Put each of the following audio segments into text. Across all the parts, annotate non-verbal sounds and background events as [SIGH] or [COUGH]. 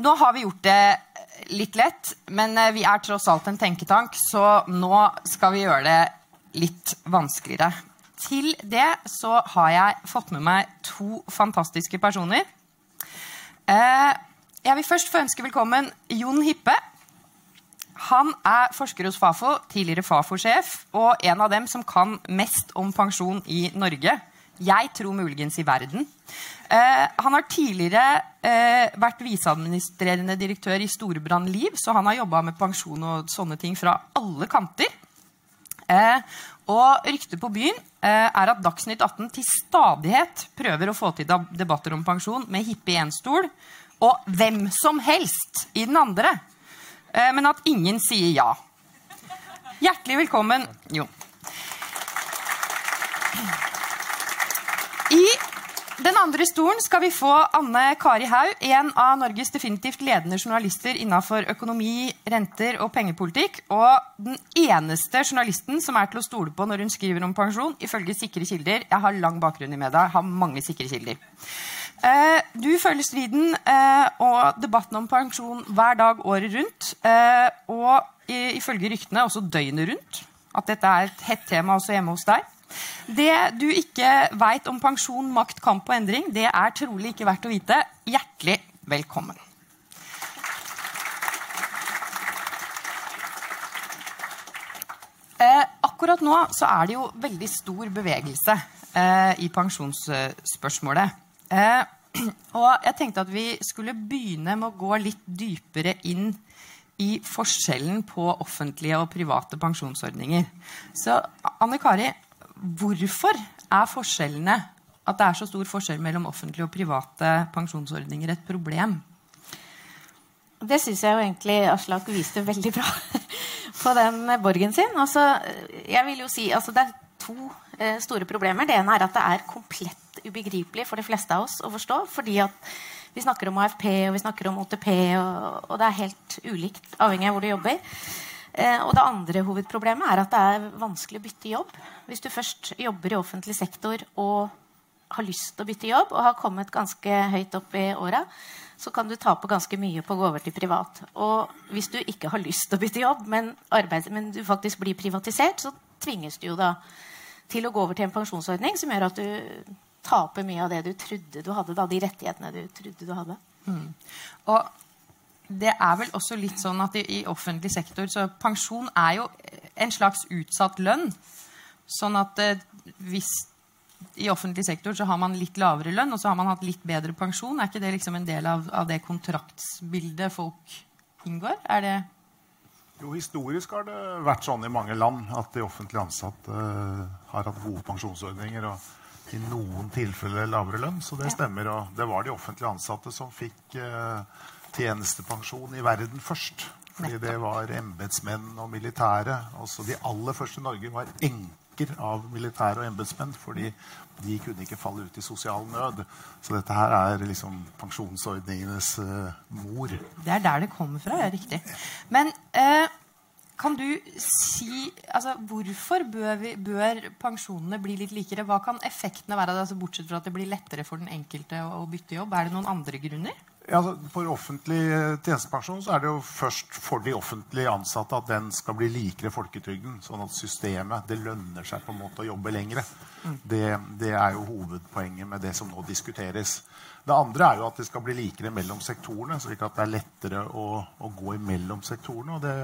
Nå har vi gjort det litt lett, men eh, vi er tross alt en tenketank, så nå skal vi gjøre det litt vanskeligere. Til det så har jeg fått med meg to fantastiske personer. Eh, jeg vil først få ønske velkommen Jon Hippe. Han er forsker hos Fafo, tidligere Fafo-sjef, og en av dem som kan mest om pensjon i Norge. Jeg tror muligens i verden. Eh, han har tidligere eh, vært viseadministrerende direktør i Storebrand Liv, så han har jobba med pensjon og sånne ting fra alle kanter. Eh, og ryktet på byen er at Dagsnytt 18 til stadighet prøver å få til debatter om pensjon med hippie i én stol og hvem som helst i den andre. Men at ingen sier ja. Hjertelig velkommen, Jon. I den andre stolen skal vi få Anne Kari Haug, en av Norges definitivt ledende journalister innenfor økonomi, renter og pengepolitikk. Og den eneste journalisten som er til å stole på når hun skriver om pensjon, ifølge sikre kilder. Jeg har lang bakgrunn i media, har mange sikre kilder. Eh, du følger striden eh, og debatten om pensjon hver dag året rundt. Eh, og ifølge ryktene også døgnet rundt. At dette er et hett tema også hjemme hos deg. Det du ikke veit om pensjon, makt, kamp og endring, det er trolig ikke verdt å vite. Hjertelig velkommen. Eh, akkurat nå så er det jo veldig stor bevegelse eh, i pensjonsspørsmålet. Eh, [CLEARS THROAT] og jeg tenkte at vi skulle begynne med å gå litt dypere inn i forskjellen på offentlige og private pensjonsordninger. Så Anne Kari, Hvorfor er forskjellene, at det er så stor forskjell mellom offentlige og private pensjonsordninger, et problem? Det syns jeg jo egentlig Aslak viste veldig bra [LAUGHS] på den borgen sin. Altså, jeg vil jo si, altså, Det er to eh, store problemer. Det ene er at det er komplett ubegripelig for de fleste av oss å forstå. fordi at vi snakker om AFP og vi snakker om OTP, og, og det er helt ulikt avhengig av hvor du jobber. Eh, og det andre hovedproblemet er at det er vanskelig å bytte jobb. Hvis du først jobber i offentlig sektor og har lyst til å bytte jobb og har kommet ganske høyt opp i åra, så kan du tape ganske mye på å gå over til privat. Og hvis du ikke har lyst til å bytte jobb, men, arbeid, men du faktisk blir privatisert, så tvinges du jo da til å gå over til en pensjonsordning som gjør at du taper mye av det du trodde du hadde, da, de rettighetene du trodde du hadde. Mm. Og det er vel også litt sånn at i, i, offentlig sektor så pensjon er jo en slags utsatt lønn. Sånn at eh, hvis i offentlig sektor så har man litt lavere lønn, og så har man hatt litt bedre pensjon. Er ikke det liksom en del av, av det kontraktsbildet folk inngår? Er det jo, Historisk har det vært sånn i mange land at de offentlig ansatte eh, har hatt gode pensjonsordninger og i noen tilfeller lavere lønn. Så det stemmer. Og det var de offentlig ansatte som fikk uh, tjenestepensjon i verden først. Fordi det var embetsmenn og militære. Også de aller første i Norge var enker av militære og embetsmenn. Fordi de kunne ikke falle ut i sosial nød. Så dette her er liksom pensjonsordningenes uh, mor. Det er der det kommer fra, ja. Riktig. Men uh, kan du si altså, Hvorfor bør, vi, bør, pensjonene bli litt likere? Hva kan effektene være av det, altså, bortsett fra at det blir lettere for den enkelte å, å bytte jobb? Er det noen andre grunner? Ja, altså, for offentlig tjenestepensjon så er det jo først for de offentlig ansatte at den skal bli likere folketrygden. Sånn at systemet Det lønner seg på en måte å jobbe lengre. Mm. Det, det, er jo hovedpoenget med det som nå diskuteres. Det andre er jo at det skal bli likere mellom sektorene, slik at det er lettere å, å gå imellom sektorene. Og det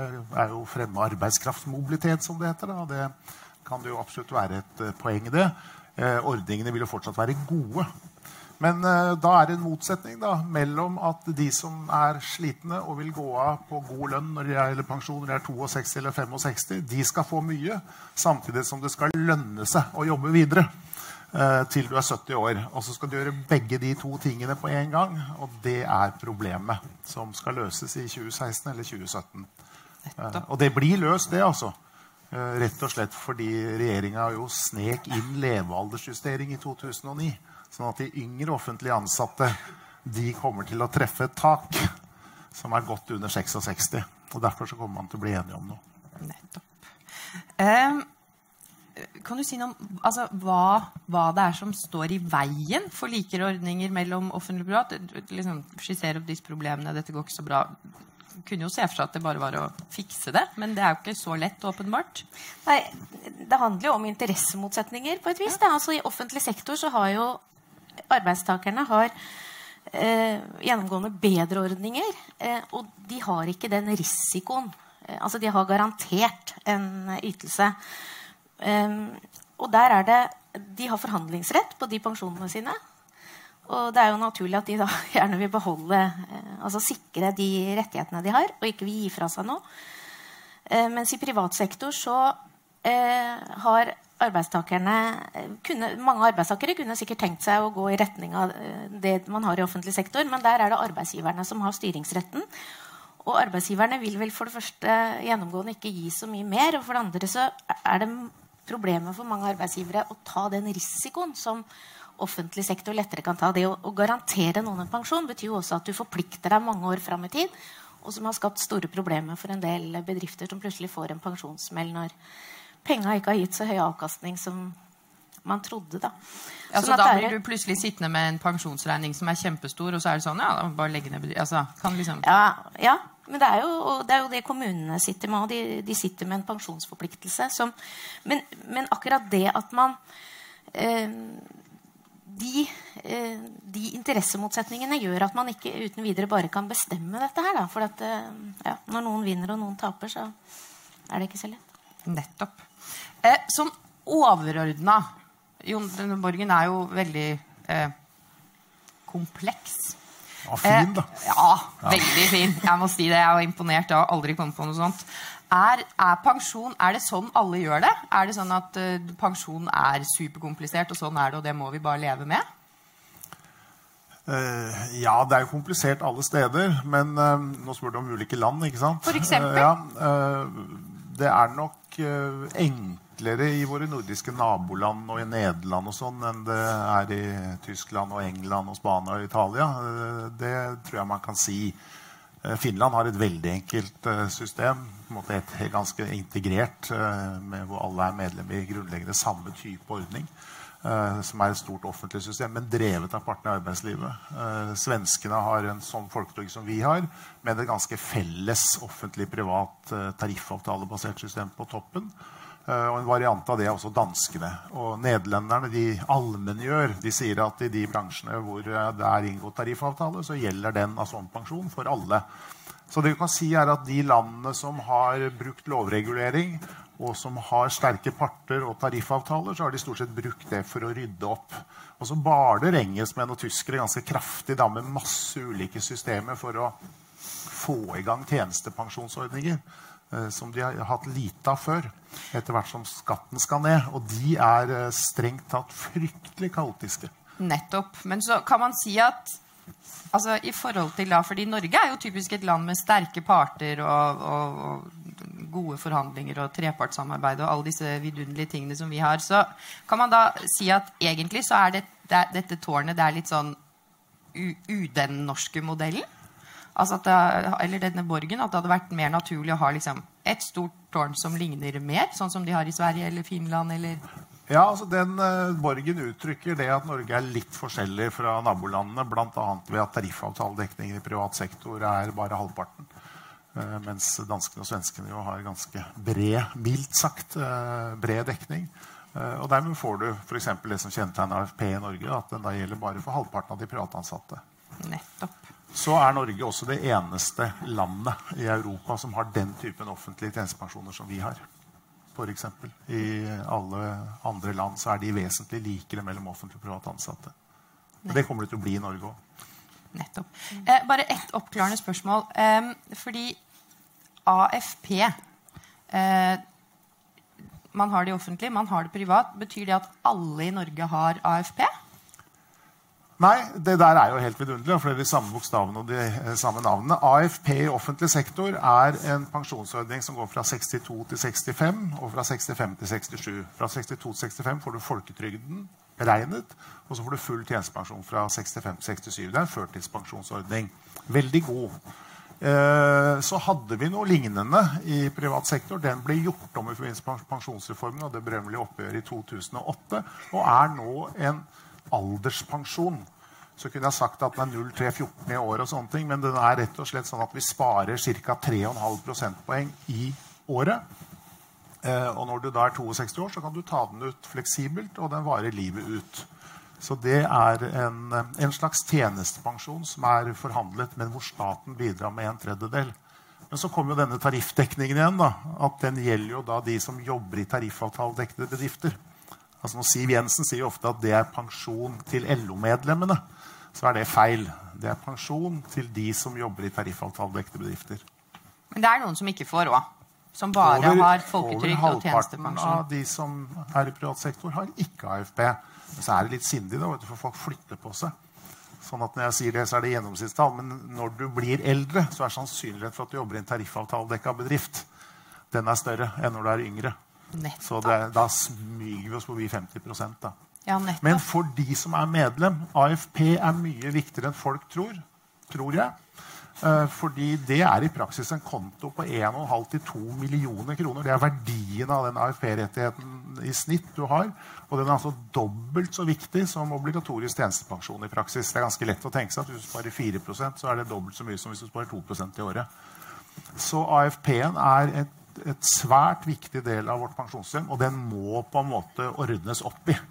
er jo fremme arbeidskraftmobilitet, som det heter. Da. Det kan det jo absolutt være et uh, poeng i det. Eh, ordningene vil jo fortsatt være gode. Men uh, da er det en motsetning da, mellom at de som er slitne og vil gå av på god lønn når de er, eller pensjon når de er 62 eller 65, de skal få mye, samtidig som det skal lønne seg å jobbe videre uh, til du er 70 år. Og så skal du gjøre begge de to tingene på en gang. Og det er problemet som skal løses i 2016 eller 2017. Uh, eh, og det blir løst, det, altså. Rett og slett fordi regjeringa jo snek inn levealdersjustering i 2009. Sånn at de yngre offentlig ansatte de kommer til å treffe et tak som er godt under 66. Og derfor så kommer man til å bli enige om noe. Nettopp. Um, kan du si noe om altså, hva, hva det er som står i veien for likere ordninger mellom offentlig og privat? Liksom, skissere opp disse problemene. Dette går ikke så bra. Kunne jo se for seg at det bare var å fikse det, men det er jo ikke så lett, åpenbart. Nei, Det handler jo om interessemotsetninger på et vis. Ja. Altså, I offentlig sektor så har jo arbeidstakerne har eh, gjennomgående bedre ordninger. Eh, og de har ikke den risikoen. Eh, altså de har garantert en ytelse. Eh, og der er det De har forhandlingsrett på de pensjonene sine. Og det er jo naturlig at de da [LAUGHS] gjerne vil beholde, eh, altså sikre de rettighetene de har, og ikke vil gi fra seg noe. Eh, mens i privat sektor så har kunne, Mange arbeidstakere kunne sikkert tenkt seg å gå i retning av det man har i offentlig sektor, men der er det arbeidsgiverne som har styringsretten. Og arbeidsgiverne vil vel for det første gjennomgående ikke gi så mye mer. Og for det andre så er det problemet for mange arbeidsgivere å ta den risikoen som offentlig sektor lettere kan ta. Det å, å garantere noen en pensjon betyr jo også at du forplikter deg mange år fram i tid. Og som har skapt store problemer for en del bedrifter som plutselig får en pensjonssmell når penga ikke har gitt så høy avkastning som man trodde. Da ja, så sånn da blir du plutselig sittende med en pensjonsregning som er kjempestor, og så er det sånn ja, bare legge ned altså, liksom... ja, ja, men det er, jo, det er, jo, det kommunene sitter med. Og de, de sitter med en pensjonsforpliktelse. Som, men, men, akkurat det at man eh, de, eh, de, interessemotsetningene gjør at man ikke uten videre bare kan bestemme dette her. Da. For at, eh, ja, når noen vinner og noen taper, så er det ikke så lett. Nettopp. Eh, sånn overordna Jon Borgen er jo veldig eh, kompleks. Ja, fin, da. Eh, ja, veldig fin. Jeg må si det. Jeg var imponert. Jeg har aldri kommet på noe sånt. Er, er, pensjon Er det sånn alle gjør det? Er det sånn at uh, pensjon er superkomplisert, og sånn er det, og det må vi bare leve med? Uh, ja, det er jo komplisert alle steder. Men uh, nå spør du om ulike land, ikke sant? For eksempel? ja, det er nok enklere i våre nordiske naboland og i Nederland og sånn enn det er i Tyskland og England og Spania og Italia. det tror jeg man kan si. Finland har et veldig enkelt system et ganske integrert, eh, hvor alle er medlem i grunnleggende samme type ordning. Uh, som er et stort offentlig system, men drevet av partene i arbeidslivet. Uh, svenskene har en sånn folketrygd som vi har, med et ganske felles offentlig-privat uh, tariffavtalebasert system på toppen. og en variant av det er også danskene. Og nederlenderne de allmenngjør. De sier at i de bransjene hvor det er inngått tariffavtale, så gjelder den av sånn pensjon for alle. Så det vi kan si er at De landene som har brukt lovregulering, og som har sterke parter og tariffavtaler, så har de stort sett brukt det for å rydde opp. Og så baler engelskmenn og tyskere ganske kraftig da, med masse ulike systemer for å få i gang tjenestepensjonsordninger. Eh, som de har hatt lite av før, etter hvert som skatten skal ned. Og de er eh, strengt tatt fryktelig kaotiske. Nettopp. Men så kan man si at altså, i forhold til da, fordi Norge er jo typisk et land med sterke parter og, og, og gode forhandlinger og trepartssamarbeid og alle disse vidunderlige tingene som vi har. Så kan man da si at egentlig så er det, det, dette tårnet det er litt sånn u-den norske modellen? Altså det, eller denne borgen, at det hadde vært mer naturlig å ha liksom, et stort tårn som ligner mer, sånn som de har i Sverige eller Finland eller ja, altså den uh, Borgen uttrykker det at Norge er litt forskjellig fra nabolandene, bl.a. ved at tariffavtaledekningen i privat sektor er bare halvparten. Uh, mens danskene og svenskene jo har ganske bred, mildt sagt, uh, bred dekning. og dermed får du f.eks. det som kjennetegner AFP i Norge, at den da gjelder bare for halvparten av de privatansatte. Nettopp. Så er Norge også det eneste landet i Europa som har den typen offentlige tjenestepensjoner som vi har f.eks. I alle andre land så er de vesentlig likere mellom offentlig og privat ansatte. Og det kommer det til å bli i Norge òg. Nettopp. Eh, bare ett oppklarende spørsmål. Eh, fordi AFP eh, Man har det offentlig, man har det privat. Betyr det at alle i Norge har AFP? Nei, det der er jo helt vidunderlig. For det er de samme bokstavene og de eh, samme navnene. AFP i offentlig sektor er en pensjonsordning som går fra 62 til 65 og fra 65 til 67. Fra 62 til 65 får du folketrygden beregnet, og så får du full tjenestepensjon fra 65 til 67. Det er en førtidspensjonsordning. Veldig god. Eh, så hadde vi noe lignende i privat sektor. Den ble gjort om i forbindelse med pensjonsreformen og det berømmelige oppgjøret i 2008, og er nå en alderspensjon. Så kunne jeg sagt at den er 0,314 i år, og sånne ting, men den er rett og slett sånn at vi sparer ca. 3,5 prosentpoeng i året. Eh, og når du da er 62 år, så kan du ta den ut fleksibelt, og den varer livet ut. Så det er en, en, slags tjenestepensjon som er forhandlet, men hvor staten bidrar med en tredjedel. Men så kommer jo denne tariffdekningen igjen. da, at Den gjelder jo da de som jobber i tariffavtaledekkede bedrifter. Altså når Siv Jensen sier ofte at det er pensjon til LO-medlemmene, så er det feil. Det er pensjon til de som jobber i tariffavtaledekkede bedrifter. Men det er noen som ikke får òg? Som bare over, har folketrygd og tjenestepensjon? Over halvparten av de som er i privat sektor, har ikke AFP. Men så er det litt sindig, da, for folk flytter på seg. Sånn at når jeg sier det, så er det gjennomsnittstall. Men når du blir eldre, så er sannsynligheten for at du jobber i en tariffavtaledekka bedrift, den er større enn når du er yngre. Nettopp. Så det, da smyger vi oss forbi 50 da. Ja, Men for de som er medlem AFP er mye viktigere enn folk tror. Tror jeg. Eh, fordi det er i praksis en konto på 1,5-2 millioner kroner. Det er verdien av den AFP-rettigheten i snitt du har. Og den er altså dobbelt så viktig som obligatorisk tjenestepensjon i praksis. Det er ganske lett å tenke seg at hvis du sparer 4% så er det dobbelt så mye som hvis du sparer 2% i året. Så AFP-en er et, et, svært viktig del av vårt pensjonssystem, og den må på en måte ordnes opp i.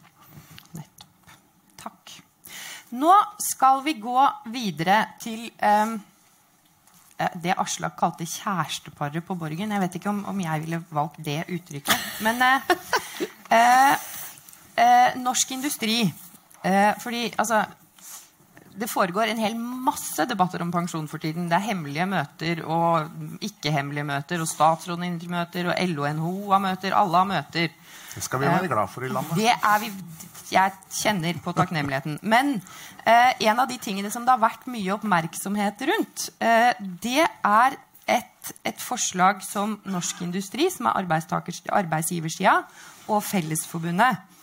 Nettopp. Takk. Nå skal vi gå videre til um det Aslak kalte kjæresteparet på Borgen. Jeg vet ikke om, om, jeg ville valgt det uttrykket. Men eh, [LAUGHS] eh, eh, norsk industri eh, Fordi altså det foregår en hel masse debatter om pensjon for tiden. Det er hemmelige møter og ikke-hemmelige møter, og statsråden møter, og LO og NHO har møter. Alle har møter. Det skal vi være glad for i landet. Det er vi, jeg kjenner på takknemligheten. Men eh, en av de tingene som det har vært mye oppmerksomhet rundt, eh, det er et, et, forslag som Norsk Industri, som er arbeidsgiversida, og Fellesforbundet eh,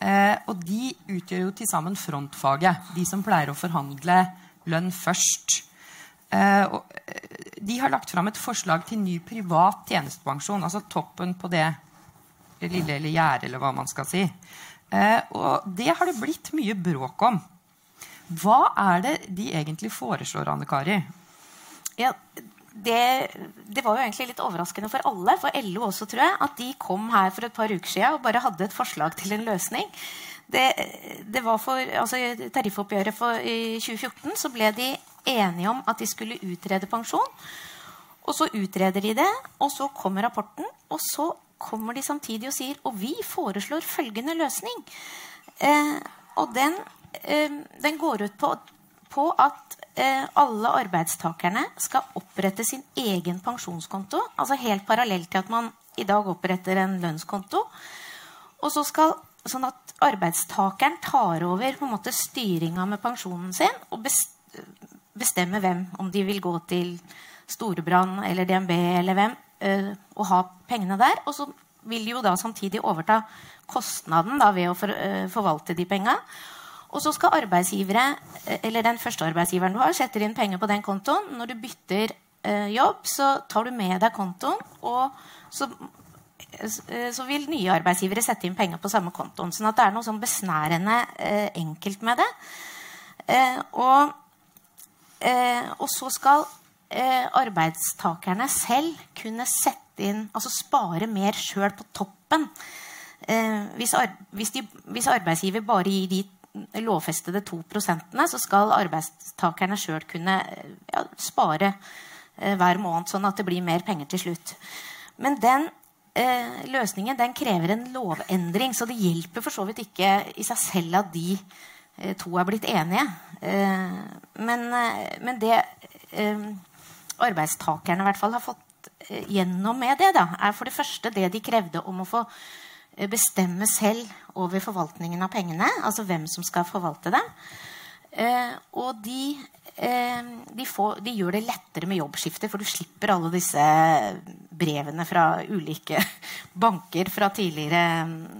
Og de utgjør jo til sammen frontfaget. De som pleier å forhandle lønn først. Eh, eh, de har lagt fram et forslag til ny privat tjenestepensjon. Altså toppen på det lille eller gjerdet, eller hva man skal si. Eh, og det har det blitt mye bråk om. Hva er det de egentlig foreslår, Anne Kari? Ja, det, det, var jo egentlig litt overraskende for alle, for LO også, tror jeg, at de kom her for et par uker siden og bare hadde et forslag til en løsning. Det, det var for, altså tariffoppgjøret for, i 2014 så ble de enige om at de skulle utrede pensjon. Og så utreder de det, og så kommer rapporten, og så kommer de samtidig og sier og vi foreslår følgende løsning. Eh, og den, eh, den, går ut på, på at eh, alle arbeidstakerne skal opprette sin egen pensjonskonto. Altså helt parallelt til at man i dag oppretter en lønnskonto. Og så skal Sånn at arbeidstakeren tar over på en måte styringa med pensjonen sin og bestemmer hvem. Om de vil gå til Storebrann eller DNB eller hvem uh, å ha pengene der. Og så vil de jo da samtidig overta kostnaden da, ved å uh, forvalte de penga. Og så skal arbeidsgivere, eh, eller den første arbeidsgiveren du har, setter inn penger på den kontoen. Når du bytter eh, jobb, så tar du med deg kontoen, og så, så vil nye arbeidsgivere sette inn penger på samme kontoen. Sånn at det er noe sånn besnærende enkelt med det. og, og så skal eh, arbeidstakerne selv kunne sette inn, altså spare mer sjøl på toppen. Eh, hvis, ar hvis, de, hvis, arbeidsgiver bare gir de lovfestede to prosentene, så skal arbeidstakerne sjøl kunne ja, spare eh, hver måned, sånn at det blir mer penger til slutt. Men den eh, løsningen den krever en lovendring, så det hjelper for så vidt ikke i seg selv at de eh, to er blitt enige. Eh, men, men det arbeidstakerne i hvert fall har fått eh, gjennom med det, da, er for det første det de krevde om å få eh, bestemme selv over forvaltningen av pengene. Altså hvem som skal forvalte dem. Eh, og de, eh, de, får, de, gjør det lettere med jobbskifte, for du slipper alle disse brevene fra ulike [LAUGHS] banker fra tidligere,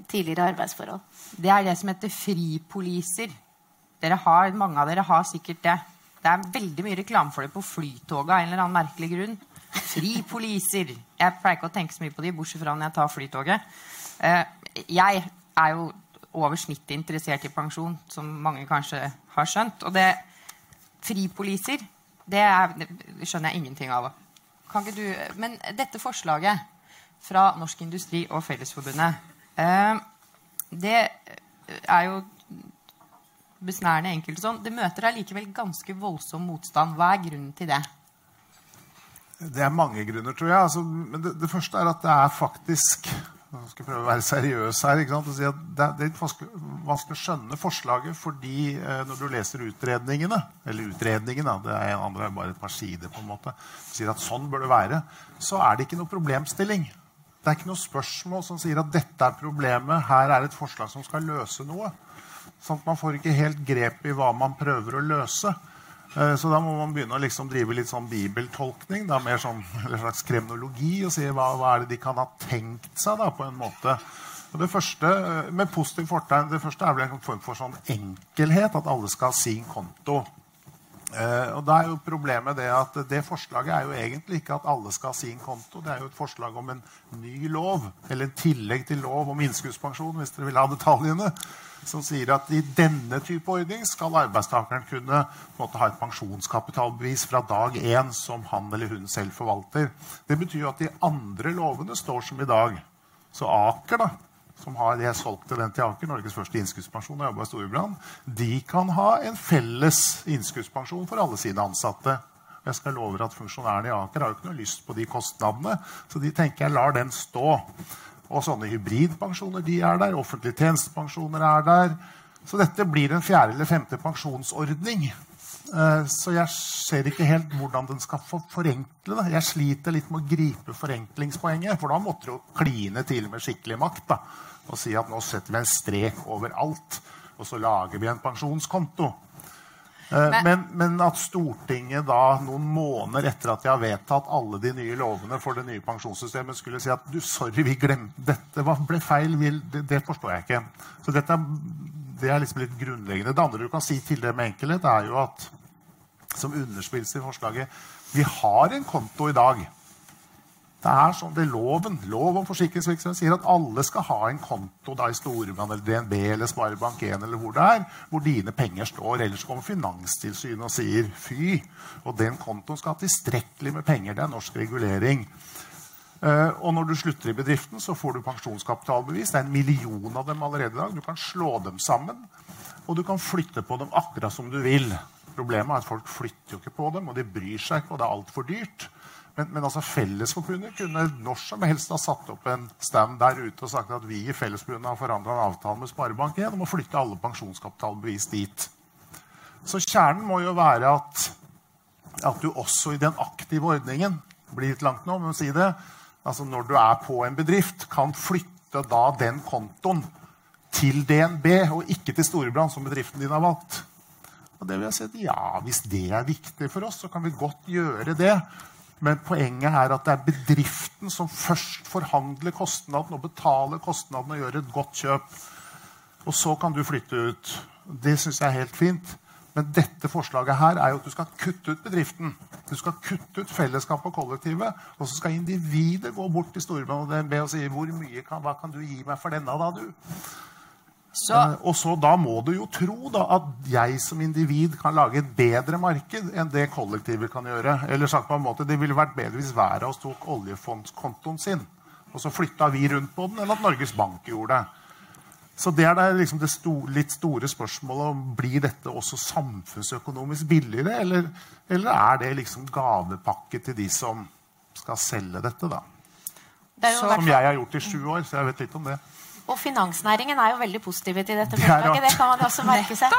tidligere arbeidsforhold. Det er det som heter fripoliser. Har, mange av dere har sikkert. Det Det er veldig mye reklame for det på Flytoget av en eller annen merkelig grunn. Fripoliser. Jeg pleier ikke å tenke så mye på de, bortsett fra når jeg tar Flytoget. Eh, jeg er jo over snittet interessert i pensjon, som mange kanskje har skjønt. Og det Fripoliser, det, er, det skjønner jeg ingenting av. Du, men dette forslaget fra Norsk Industri og Fellesforbundet, eh, det er jo besnærende enkelt sånn. Det møter allikevel ganske voldsom motstand. Hva er grunnen til det? Det er mange grunner, tror jeg. Altså, men det, det, første er at det er faktisk jeg skal prøve å være seriøs her. sant? Si det, er, det er vanskelig å skjønne forslaget fordi eh, når du leser utredningene Eller utredningen, det er en andre bare et par sider, på en måte, sier at sånn bør det være, så er det ikke noe problemstilling. Det er ikke noe spørsmål som sier at dette er problemet, her er et forslag som skal løse noe. Sånn at man får ikke helt grep i hva man prøver å løse. Eh, så da må man begynne å liksom drive litt sånn bibeltolkning. Da, mer sånn, en slags kremnologi. Og si hva, hva, er det de kan ha tenkt seg, da, på en måte. Og det første, eh, med positiv fortegn, det første er vel en form for sånn enkelhet. At alle skal ha sin konto. Eh, og da er jo problemet det at det forslaget er jo egentlig ikke at alle skal ha sin konto. Det er jo et forslag om en ny lov, eller en tillegg til lov om innskuddspensjon, hvis dere vil ha detaljene som sier at i denne type ordning skal arbeidstakeren kunne måte, ha et pensjonskapitalbevis fra dag én som han eller hun selv forvalter. Det betyr jo at de andre lovene står som i dag. Så Aker, da, som har jeg solgte den til Aker, Norges første innskuddspensjon, og i Storebrand, de kan ha en felles innskuddspensjon for alle sine ansatte. Jeg skal love at Funksjonærene i Aker har jo ikke noe lyst på de kostnadene, så de tenker jeg lar den stå. Og sånne hybridpensjoner de er der. Offentlige tjenestepensjoner er der. Så dette blir en fjerde eller femte pensjonsordning. Eh, så jeg ser ikke helt hvordan den skal forenkle det. Jeg sliter litt med å gripe forenklingspoenget, for da måtte du kline til med skikkelig makt da, og si at nå setter vi en strek over alt, og så lager vi en pensjonskonto. Eh, men, men, at Stortinget da noen måneder etter at de har vedtatt alle de nye lovene for det nye pensjonssystemet, skulle si at du, sorry, vi glemte dette ble feil, det, det, forstår jeg ikke. Så dette, det er liksom litt grunnleggende. Det andre du kan si til det med enkelhet, er jo at som underspilles i forslaget Vi har en konto i dag det er sånn, det er loven lov om forsikringsvirksomhet sier at alle skal ha en konto da i Storebrand eller DNB eller Sparebank1 eller hvor det er, hvor dine penger står. Ellers kommer Finanstilsynet og sier fy. Og den kontoen skal ha tilstrekkelig med penger. Det er norsk regulering. Uh, og når du slutter i bedriften, så får du pensjonskapitalbevis. Det er en million av dem allerede i dag. Du kan slå dem sammen, og du kan flytte på dem akkurat som du vil. Problemet er at folk flytter jo ikke på dem, og de bryr seg ikke, og det er altfor dyrt. Men, men altså Fellesforbundet kunne når som helst ha satt opp en stand der ute og sagt at vi i Fellesforbundet har forandra en avtale med Sparebank1 om å flytte alle pensjonskapitalbevis dit. Så kjernen må jo være at, at du også i den aktive ordningen blir litt langt nå, men si det, altså når du er på en bedrift, kan flytte da den kontoen til DNB og ikke til Storebrand, som bedriften din har valgt. Og det vil jeg si at ja, Hvis det er viktig for oss, så kan vi godt gjøre det. Men poenget er at det er bedriften som først forhandler kostnaden og betaler kostnaden og gjør et godt kjøp. Og så kan du flytte ut. Det syns jeg er helt fint. Men dette forslaget her er jo at du skal kutte ut bedriften. Du skal kutte ut fellesskapet og kollektivet. Og så skal individet gå bort til Storebrand og DNB og si hvor mye kan, hva kan du gi meg for denne, da, du? Så, eh, og så Da må du jo tro da, at jeg som individ kan lage et bedre marked enn det kollektivet kan gjøre. Eller sagt på en måte, Det ville vært bedre hvis hver av oss tok oljefondskontoen sin. Og så flytta vi rundt på den, enn at Norges Bank gjorde det. Så det er det, liksom det sto, litt store spørsmålet om blir dette også samfunnsøkonomisk billigere. Eller, eller, er det liksom gavepakke til de som skal selge dette, da? Det som jeg har gjort i sju år, så jeg vet litt om det. Og finansnæringen er jo veldig positive til dette forslaget. Det kan man også merke seg.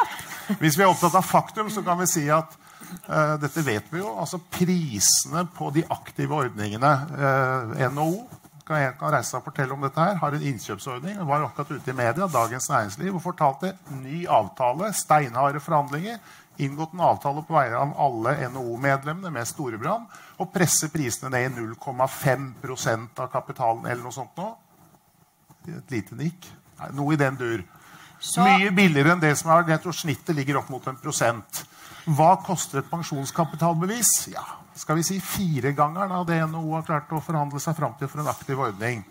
Hvis vi er opptatt av faktum, så kan vi si at uh, dette vet vi jo. altså Prisene på de aktive ordningene uh, NHO kan, jeg, kan reise seg og fortelle om dette her, har en innkjøpsordning. var akkurat ute i media, Dagens Næringsliv, og fortalte ny avtale, steinharde forhandlinger. Inngått en avtale på vegne av alle NHO-medlemmene med Storebrand. Og presse prisene ned i 0,5% av kapitalen eller noe sånt nå et lite nikk. Noe i den dur. Så- Mye billigere enn det som er Jeg tror snittet ligger opp mot en prosent. Hva koster et pensjonskapitalbevis? Ja, skal vi si firegangeren av det NHO har klart å forhandle seg fram til for en aktiv ordning.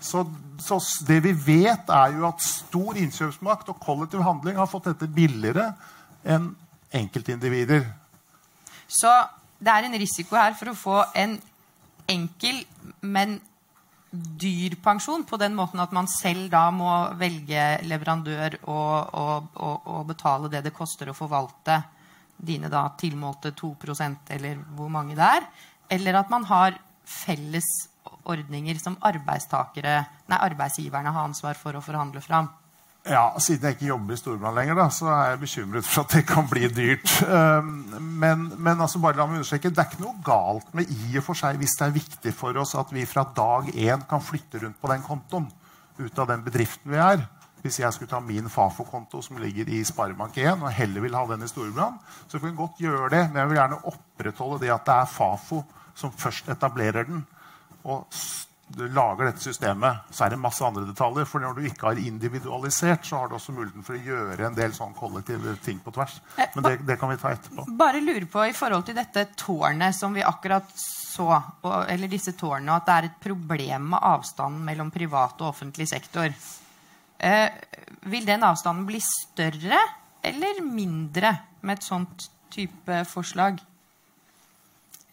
Så, så det vi vet, er jo at stor innkjøpsmakt og kollektiv handling har fått dette billigere enn enkeltindivider. Så det er en risiko her for å få en enkel, men dyr pensjon, på den måten at man selv da må velge leverandør og, og, og, og betale det det koster å forvalte dine da tilmålte 2% eller hvor mange det er. Eller at man har felles ordninger som arbeidsgiverne har ansvar for å forhandle fram. Ja, Siden jeg ikke jobber i Storbrann lenger, da, så er jeg bekymret for at det kan bli dyrt. Um, Men, men altså bare la meg understreke, det er ikke noe galt med i og for seg hvis det er viktig for oss at vi fra dag én kan flytte rundt på den kontoen ut av den bedriften vi er. Hvis jeg skulle ta min Fafo-konto som ligger i Sparebank1, og heller vil ha den i Storbrann, så kan vi godt gjøre det, men jeg vil gjerne opprettholde det at det er Fafo som først etablerer den. og s- lager dette systemet, så er det masse andre detaljer. For når du ikke har individualisert, så har du også muligheten for å gjøre en del sånn kollektive ting på tvers. Men det, det kan vi ta etterpå. Bare lurer på i forhold til dette tårnet som vi akkurat så, og, eller disse tårnene, at det er et problem med avstanden mellom privat og offentlig sektor. Eh, vil den avstanden bli større eller mindre med et sånt type forslag?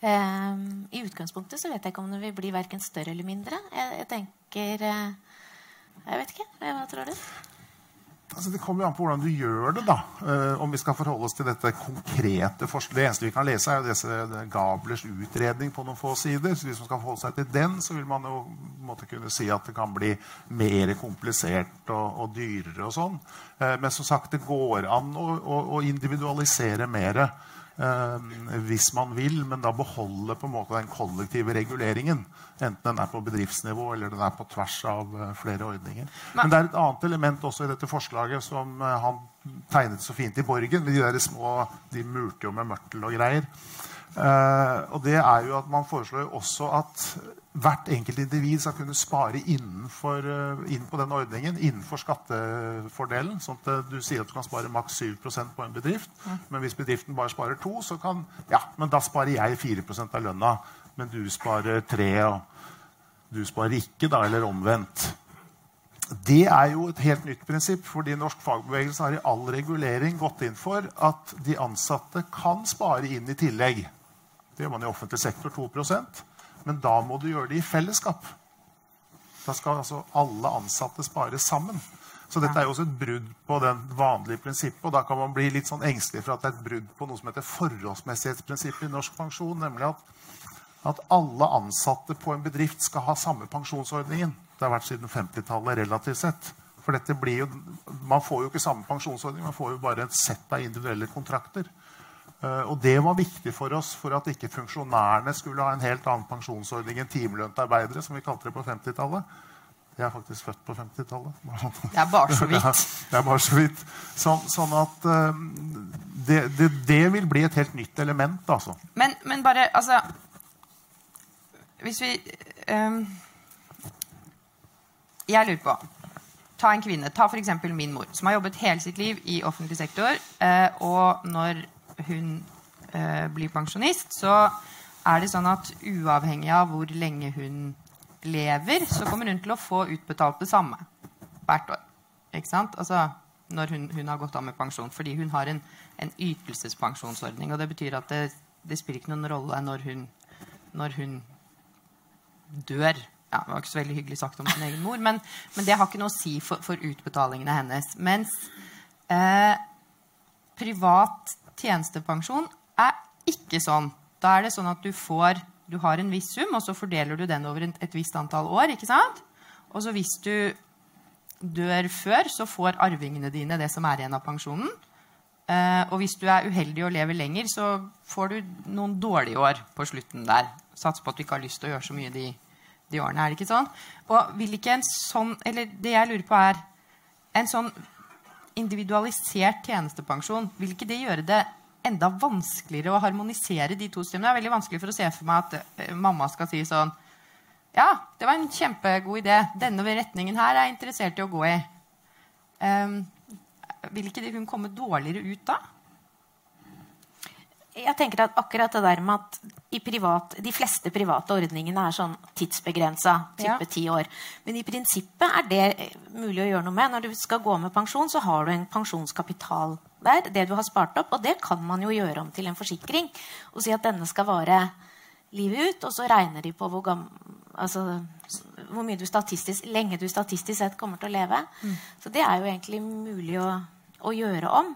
Ehm, I utgangspunktet så vet jeg ikke om det vil bli verken større eller mindre. Jeg, jeg tenker eh, Jeg vet ikke. Eh, Hva tror du? Altså, det kommer jo an på hvordan du gjør det. da. Eh, om vi skal forholde oss til dette konkrete forslaget. Det eneste vi kan lese, er disse Gablers utredning på noen få sider. Så hvis man skal forholde seg til den, så vil man jo måtte kunne si at det kan bli mer komplisert og, og dyrere og sånn. Eh, men som sagt, det går an å, å, å individualisere mer. Hvis man vil, men da beholde på en måte den kollektive reguleringen. Enten den er på bedriftsnivå eller den er på tvers av eh, flere ordninger. Men det er et annet element også i dette forslaget som eh, han tegnet så fint i Borgen. De der små, de murte jo med mørtel og greier. Eh, og det er jo at Man foreslår også at hvert enkelt individ skal kunne spare innenfor, eh, inn på den ordningen innenfor skattefordelen. sånn at eh, Du sier at du kan spare maks 7% på en bedrift. Men hvis bedriften bare sparer 2 så kan ja, men da sparer jeg 4% av lønna. Men du sparer 3 og du sparer ikke, da, eller omvendt. Det er jo et helt nytt prinsipp, fordi norsk fagbevegelse har i all regulering gått inn for at de ansatte kan spare inn i tillegg. Det gjør man i offentlig sektor 2% men da må du gjøre det i fellesskap. Da skal altså alle ansatte spare sammen. Så dette er jo også et brudd på den vanlige prinsippet. Og da kan man bli litt sånn engstelig for at det er et brudd på noe som heter forholdsmessighetsprinsippet i norsk pensjon, nemlig at at alle ansatte på en bedrift skal ha samme pensjonsordningen. Det har vært siden 50-tallet relativt sett. For jo, Man får jo ikke samme pensjonsordning, man får jo bare et sett av individuelle kontrakter. Eh, og det var viktig for oss for at ikke funksjonærene skulle ha en helt annen pensjonsordning enn timelønte arbeidere, som vi kalte det på 50-tallet. Jeg er faktisk født på 50-tallet. sånn. Det er bare så vidt. [LAUGHS] det er bare så vidt. Sånn, sånn at eh, det, det, det vil bli et helt nytt element, altså. Men, men bare, altså Hvis vi um, Jeg lurer på Ta en kvinne. Ta f.eks. min mor, som har jobbet hele sitt liv i offentlig sektor. Eh, og når hun eh, blir pensjonist, så er det sånn at uavhengig av hvor lenge hun lever, så kommer hun til å få utbetalt det samme hvert år. Ikke sant? Altså når hun, hun har gått av med pensjon. Fordi hun har en, en ytelsespensjonsordning. Og det betyr at det, det spiller ikke noen rolle når hun, når hun dør. Ja, det var ikke så veldig hyggelig sagt om sin egen mor, men, men det har ikke noe å si for, for utbetalingene hennes. Mens eh, privat tjenestepensjon er ikke sånn. Da er det sånn at du får du har en viss sum, og så fordeler du den over et, visst antall år. ikke sant? Og så hvis du dør før, så får arvingene dine det som er igjen av pensjonen. Eh, og hvis du er uheldig og lever lenger, så får du noen dårlige år på slutten der. Sats på at du ikke har lyst til å gjøre så mye de, de årene. Er det ikke sånn? Og vil ikke en sånn Eller det jeg lurer på, er en sånn individualisert tjenestepensjon, vil ikke det gjøre det enda vanskeligere å harmonisere de to systemene? Det er veldig vanskelig for å se for meg at eh, mamma skal si sånn Ja, det var en kjempegod idé. Denne retningen her er jeg interessert i å gå i. Um, vil ikke hun komme dårligere ut da? Jeg tenker at akkurat det der med at i privat, De fleste private ordningene er sånn tidsbegrensa, type ti år. Men i prinsippet er det eh, mulig å gjøre noe med. Når du skal gå med pensjon, så har du en pensjonskapital der. Det du har spart opp. Og det kan man jo gjøre om til en forsikring. Og si at denne skal vare livet ut. Og så regner de på hvor, gam, altså, hvor mye du statistisk, lenge du statistisk sett kommer til å leve. Mm. Så det er jo egentlig mulig å, å gjøre om.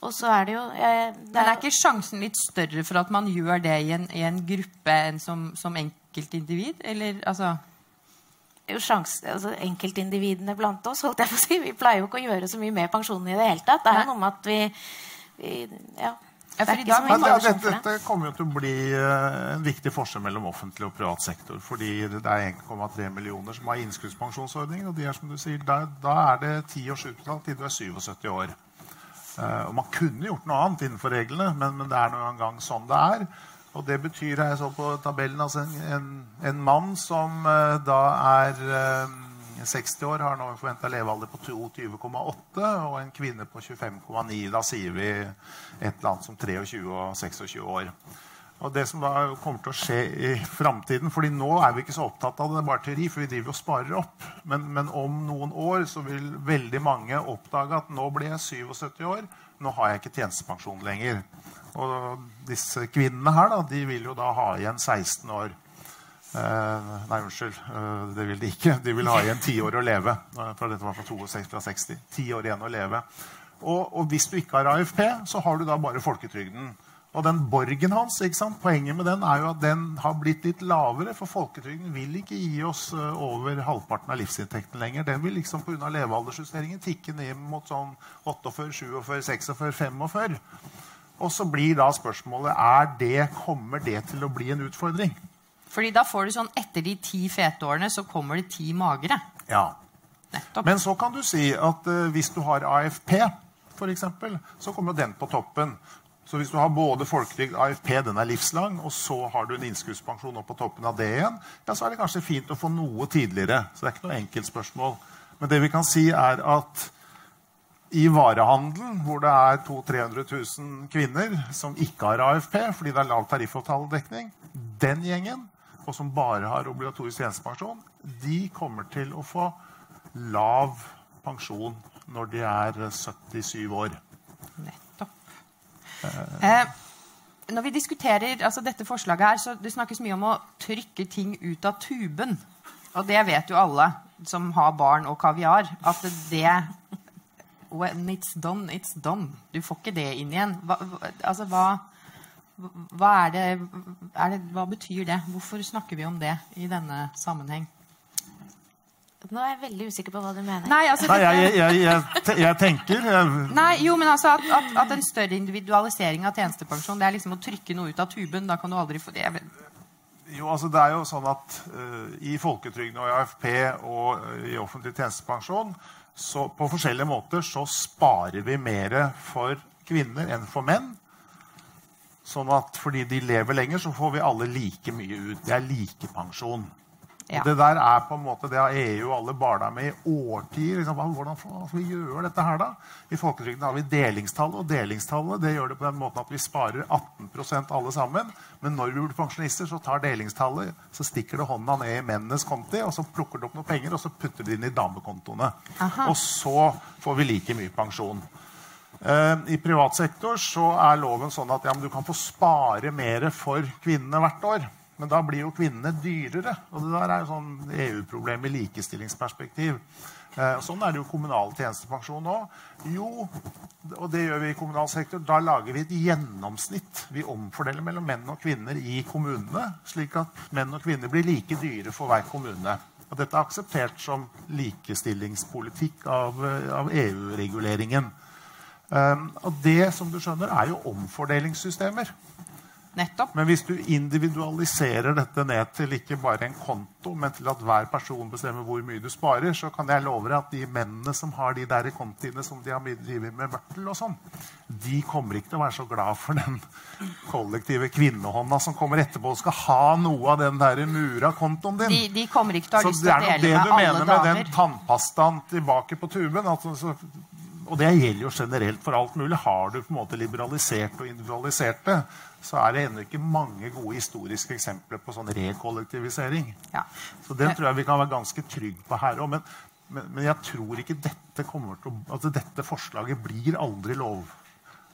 Og så er det jo eh, det Men er ikke sjansen litt større for at man gjør det i en, i en gruppe enn som, som enkeltindivid? Eller altså jo sjans, altså Enkeltindividene blant oss holdt jeg på å si, vi pleier jo ikke å gjøre så mye med pensjonen i det hele tatt. Det er jo noe med at vi, vi ja, det er ikke så mye ja, dette, dette kommer jo til å bli uh, en viktig forskjell mellom offentlig og privat sektor. Fordi det er 1,3 millioner som har innskuddspensjonsordning. Og de er, som du sier, da, da er det 10 års utbetalt til du er 77 år. Uh, og Man kunne gjort noe annet innenfor reglene, men, men det er noen gang sånn det er. Og det betyr, jeg så på tabellen, altså en, en, en mann som uh, da er uh, 60 år, har nå forventa levealder på 22,8, og en kvinne på 25,9. Da sier vi et eller annet som 23 og 26 år. Og det som da kommer til å skje i framtiden fordi nå er vi ikke så opptatt av det, det er bare teori, for vi driver og sparer opp. Men, men, om noen år så vil veldig mange oppdage at nå blir jeg 77 år. Nå har jeg ikke tjenestepensjon lenger. Og disse kvinnene her da, de vil jo da ha igjen 16 år. Eh, nei, unnskyld. Eh, det vil de ikke. De vil ha igjen 10 år å leve. For dette var fra 62, fra 60. 10 år igjen å leve. Og, og hvis du ikke har AFP, så har du da bare folketrygden. Og den borgen hans, poenget med den er jo at den har blitt litt lavere. For folketrygden vil ikke gi oss eh, over halvparten av livsinntekten lenger. Den vil liksom pga. levealdersjusteringen tikke ned mot sånn 48, 47, 46, 45. Og så blir da spørsmålet er det, kommer det til å bli en utfordring. Fordi da får du sånn etter de ti fete årene så kommer det ti magre. Ja. Nettopp. Men så kan du si at uh, hvis du har AFP, f.eks., så kommer den på toppen. Så hvis du har både folketrygd AFP, den er livslang, og så har du en innskuddspensjon på toppen av det igjen, ja, så er det kanskje fint å få noe tidligere. Så det er ikke noe enkelt spørsmål. Men det vi kan si, er at i varehandelen, hvor det er 200 000-300 000 kvinner som ikke har AFP fordi det er lav tariffavtaledekning, den gjengen, og som bare har obligatorisk tjenestepensjon, de kommer til å få lav pensjon når de er 77 år. Eh, når vi diskuterer altså dette forslaget her, så Det snakkes mye om å trykke ting ut av tuben. Og det vet jo alle som har barn og kaviar, at det When it's done, it's done. Du får ikke det inn igjen. Hva, altså, hva, hva, er det, er det, hva betyr det? Hvorfor snakker vi om det i denne sammenheng? Nå er jeg veldig usikker på hva du mener. Nei, altså, Nei jeg, jeg, jeg, jeg, tenker Nei, jo, men altså at, at, at, en større individualisering av tjenestepensjon det er liksom å trykke noe ut av tuben. Da kan du aldri få det. Jo, altså Det er jo sånn at uh, i folketrygden og i AFP og uh, i offentlig tjenestepensjon så på forskjellige måter så sparer vi mer for kvinner enn for menn. Sånn at fordi de lever lenger, så får vi alle like mye ut. Det er likepensjon. Ja. Det der er på en måte, det har EU og alle barna med i årtier. Liksom, hvordan får vi gjøre dette her, da? I folketrygden har vi delingstallet, og delingstallet det gjør det på den måten at vi sparer 18% alle sammen. Men når vi blir pensjonister, så tar delingstallet, så stikker det hånda ned i mennenes konti, og så plukker det opp noen penger, og så putter de inn i damekontoene. Aha. Og så får vi like mye pensjon. Uh, I privat sektor så er loven sånn at ja, du kan få spare mer for kvinnene hvert år. Men da blir jo kvinnene dyrere. Og det der er jo sånn EU-problem i likestillingsperspektiv. Eh, sånn er det jo kommunal tjenestepensjon òg. Jo, og det gjør vi i kommunal sektor. Da lager vi et gjennomsnitt. Vi omfordeler mellom menn og kvinner i kommunene, slik at menn og kvinner blir like dyre for hver kommune. Og dette er akseptert som likestillingspolitikk av, av EU-reguleringen. Um, og det som du skjønner, er jo omfordelingssystemer. Nettopp. Men hvis du individualiserer dette ned til ikke bare en konto, men til at hver person bestemmer hvor mye du sparer, så kan jeg love deg at de mennene som har de der kontiene som de har drevet med vørtel og sånn, de kommer ikke til å være så glad for den kollektive kvinnehånda som kommer etterpå og skal ha noe av den der mura kontoen din. De, de kommer ikke til å ha lyst til å dele med alle damer. Så det er nok det du mener med den tannpastaen tilbake på tuben. Altså, og det gjelder jo generelt for alt mulig. Har du på en måte liberalisert og individualisert det, så er det ennå ikke mange gode historiske eksempler på sånn rekollektivisering. Ja. Så den tror jeg vi kan være ganske trygge på her òg. Men, men, men, jeg tror ikke dette, kommer til altså dette forslaget blir aldri lov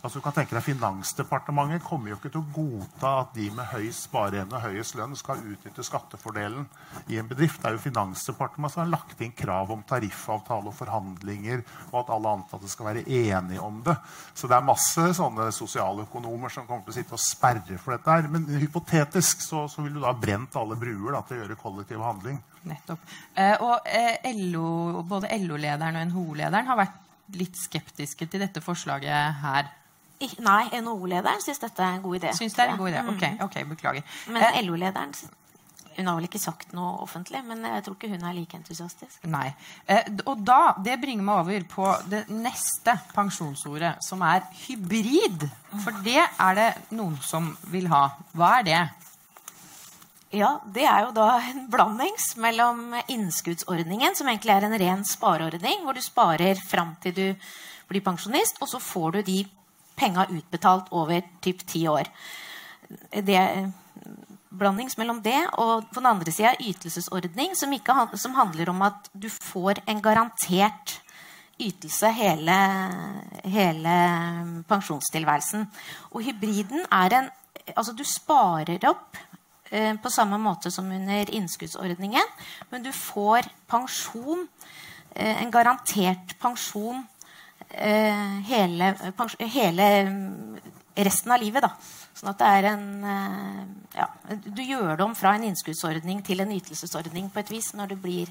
Altså, du kan tenke deg Finansdepartementet kommer jo ikke til å godta at de med høy spareevne og høyest lønn skal utnytte skattefordelen i en bedrift. Det er jo Finansdepartementet som har lagt inn krav om tariffavtale og forhandlinger, og at alle ansatte skal være enige om det. Så det er masse sånne sosialøkonomer som kommer til å sitte og sperre for dette her. Men hypotetisk så, så vil du da ha brent alle bruer da, til å gjøre kollektiv handling. Nettopp. Eh, og eh, LO, både LO-lederen og NHO-lederen har vært litt skeptiske til dette forslaget her. Nei, NHO-lederen syns dette er en god idé. Syns det er en god idé. Ok, ok, beklager. Men eh, LO-lederen hun har vel ikke sagt noe offentlig, men jeg tror ikke hun er like entusiastisk. Nei. Eh, og da, Det bringer meg over på det neste pensjonsordet, som er hybrid. For det er det noen som vil ha. Hva er det? Ja, Det er jo da en blandings mellom innskuddsordningen, som egentlig er en ren spareordning, hvor du sparer fram til du blir pensjonist, og så får du de penga utbetalt over typ ti år. Det blandings mellom det og på den andre sida ytelsesordning, som, ikke, som, handler om at du får en garantert ytelse hele, hele pensjonstilværelsen. Og hybriden er en Altså, du sparer opp eh, på samme måte som under innskuddsordningen, men du får pensjon, eh, en garantert pensjon hele, hele, mm, resten av livet. Da. Sånn at det er en eh, ja, Du gjør det om fra en innskuddsordning til en ytelsesordning på et vis når, blir,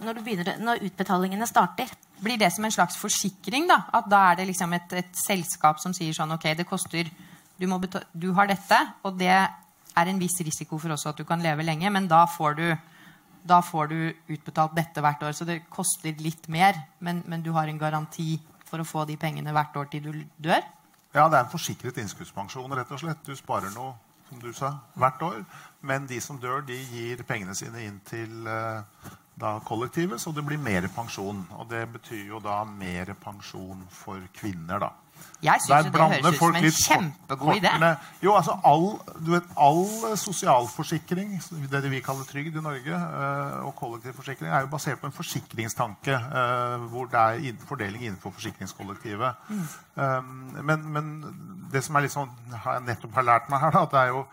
når, begynner, når utbetalingene starter. Blir det som en slags forsikring? Da At da er det liksom et, et selskap som sier sånn Ok, det koster du, betale, du, har dette, og det er en viss risiko for også at du kan leve lenge, men da får du da får du utbetalt dette hvert år. Så det koster litt mer, men, men du har en garanti for å få de pengene hvert år til du dør? Ja, det er en forsikret innskuddspensjon, rett og slett. Du sparer noe, som du sa, hvert år. Men de som dør, de gir pengene sine inn til uh, da kollektivet, så det blir mer pensjon. Og det betyr jo da mer pensjon for kvinner, da. Jeg syns det høres ut som en kjempegod idé. Jo, altså all, vet, all, sosialforsikring, det vi kaller trygd i Norge, eh, og kollektiv forsikring, er jo basert på en forsikringstanke eh, hvor det er fordeling innenfor forsikringskollektivet. Mm. Um, men, men, det som er litt sånn, jeg nettopp har lært meg her, da, at det er jo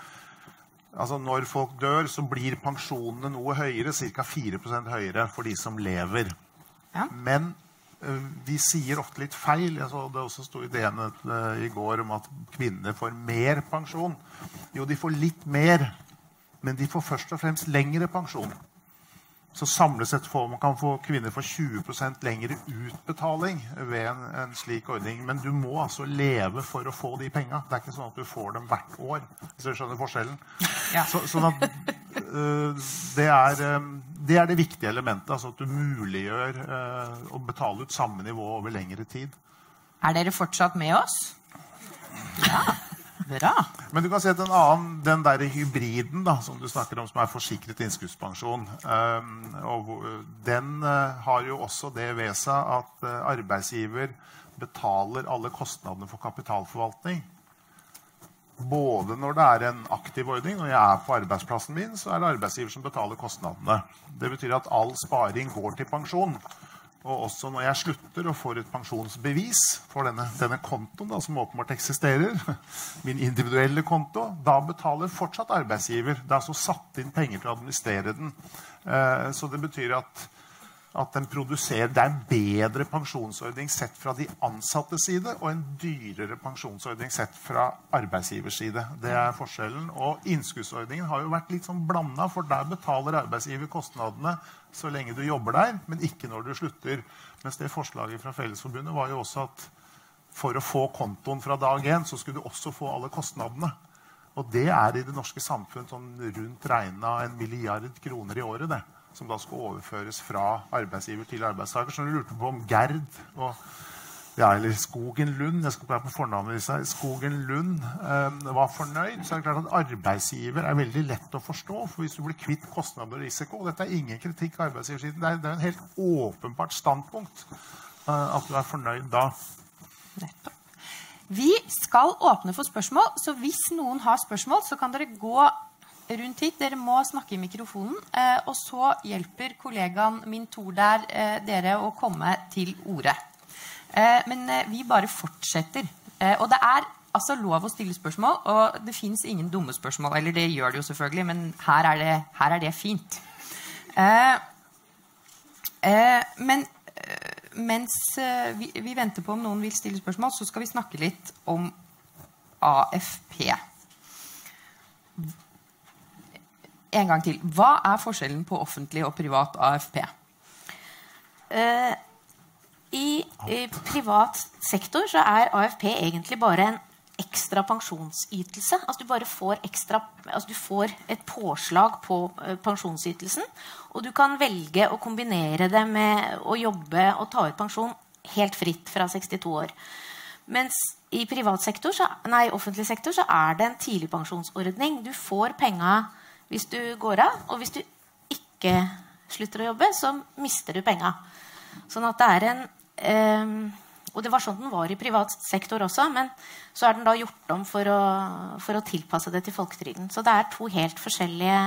Altså Når folk dør, så blir pensjonene noe høyere, ca. 4% høyere for de som lever. Ja. Men Eh, vi sier ofte litt feil. Jeg så det også sto i eh, i går om at kvinner får mer pensjon. Jo, de får litt mer, men de får først og fremst lengre pensjon. Så samlet sett får man kan få kvinner for 20% lengre utbetaling ved en, en, slik ordning. Men du må altså leve for å få de penga. Det er ikke sånn at du får dem hvert år. Hvis du skjønner forskjellen. Ja. Så, sånn at uh, det, er, um, det, er, det viktige elementet. Altså at du muliggjør uh, å betale ut samme nivå over lengre tid. Er dere fortsatt med oss? Ja. Bra. Men du kan se at en annen, den der hybriden da, som du snakker om, som er forsikret innskuddspensjon, um, den uh, har jo også det ved seg at uh, arbeidsgiver betaler alle kostnadene for kapitalforvaltning. Både når det er en aktiv ordning, når jeg er på arbeidsplassen min, så er det arbeidsgiver som betaler kostnadene. Det betyr at all sparing går til pensjon. Og også når jeg slutter og får et pensjonsbevis for denne, denne kontoen, da, som åpenbart eksisterer, [LAUGHS] min individuelle konto, da betaler fortsatt arbeidsgiver. Det er altså satt inn penger til å administrere den. Eh, så det betyr at at den produserer, Det er en bedre pensjonsordning sett fra de ansattes side og en dyrere pensjonsordning sett fra arbeidsgivers side. Det er forskjellen. Og innskuddsordningen har jo vært litt sånn blanda, for der betaler arbeidsgiver kostnadene så lenge du jobber der, men ikke når du slutter. Mens det forslaget fra Fellesforbundet var jo også at for å få kontoen fra dag én, så skulle du også få alle kostnadene. Og det er i det norske samfunn sånn rundt regna en milliard kroner i året. det som da skal overføres fra arbeidsgiver til arbeidstaker. Så du lurte på om Gerd og ja, eller Skogen Lund jeg skal være på fornavnet Skogen Lund eh, var fornøyd, så er det klart at arbeidsgiver er veldig lett å forstå. For hvis du blir kvitt kostnader og risiko og Dette er ingen kritikk av arbeidsgiversiden. Det er, det er en helt åpenbart standpunkt. eh, at du er fornøyd da. Nettopp. Vi skal åpne for spørsmål, så hvis noen har spørsmål, så kan dere gå rundt hit. Dere må snakke i mikrofonen. Eh, og så hjelper kollegaen min Tor der eh, dere å komme til orde. Eh, men eh, vi bare fortsetter. Eh, og det er altså lov å stille spørsmål, og det fins ingen dumme spørsmål. Eller det gjør det jo selvfølgelig, men her er det, her er det fint. Eh, men mens vi, venter på om noen vil stille spørsmål, så skal vi snakke litt om AFP. En gang til. Hva er forskjellen på offentlig og privat AFP? Uh, i, privat sektor så er AFP egentlig bare en ekstra pensjonsytelse. Altså du bare får, ekstra, altså du får et påslag på uh, pensjonsytelsen. Og du kan velge å kombinere det med å jobbe og ta ut pensjon helt fritt fra 62 år. Mens i sektor, så, nei, offentlig sektor så er det en tidligpensjonsordning. Du får penga hvis du går av, og hvis du ikke slutter å jobbe, så mister du penga. Sånn at det er en og det var sånn den var i privat sektor også, men så er den da gjort om for å, for å tilpasse det til folketrygden. Så det er to helt forskjellige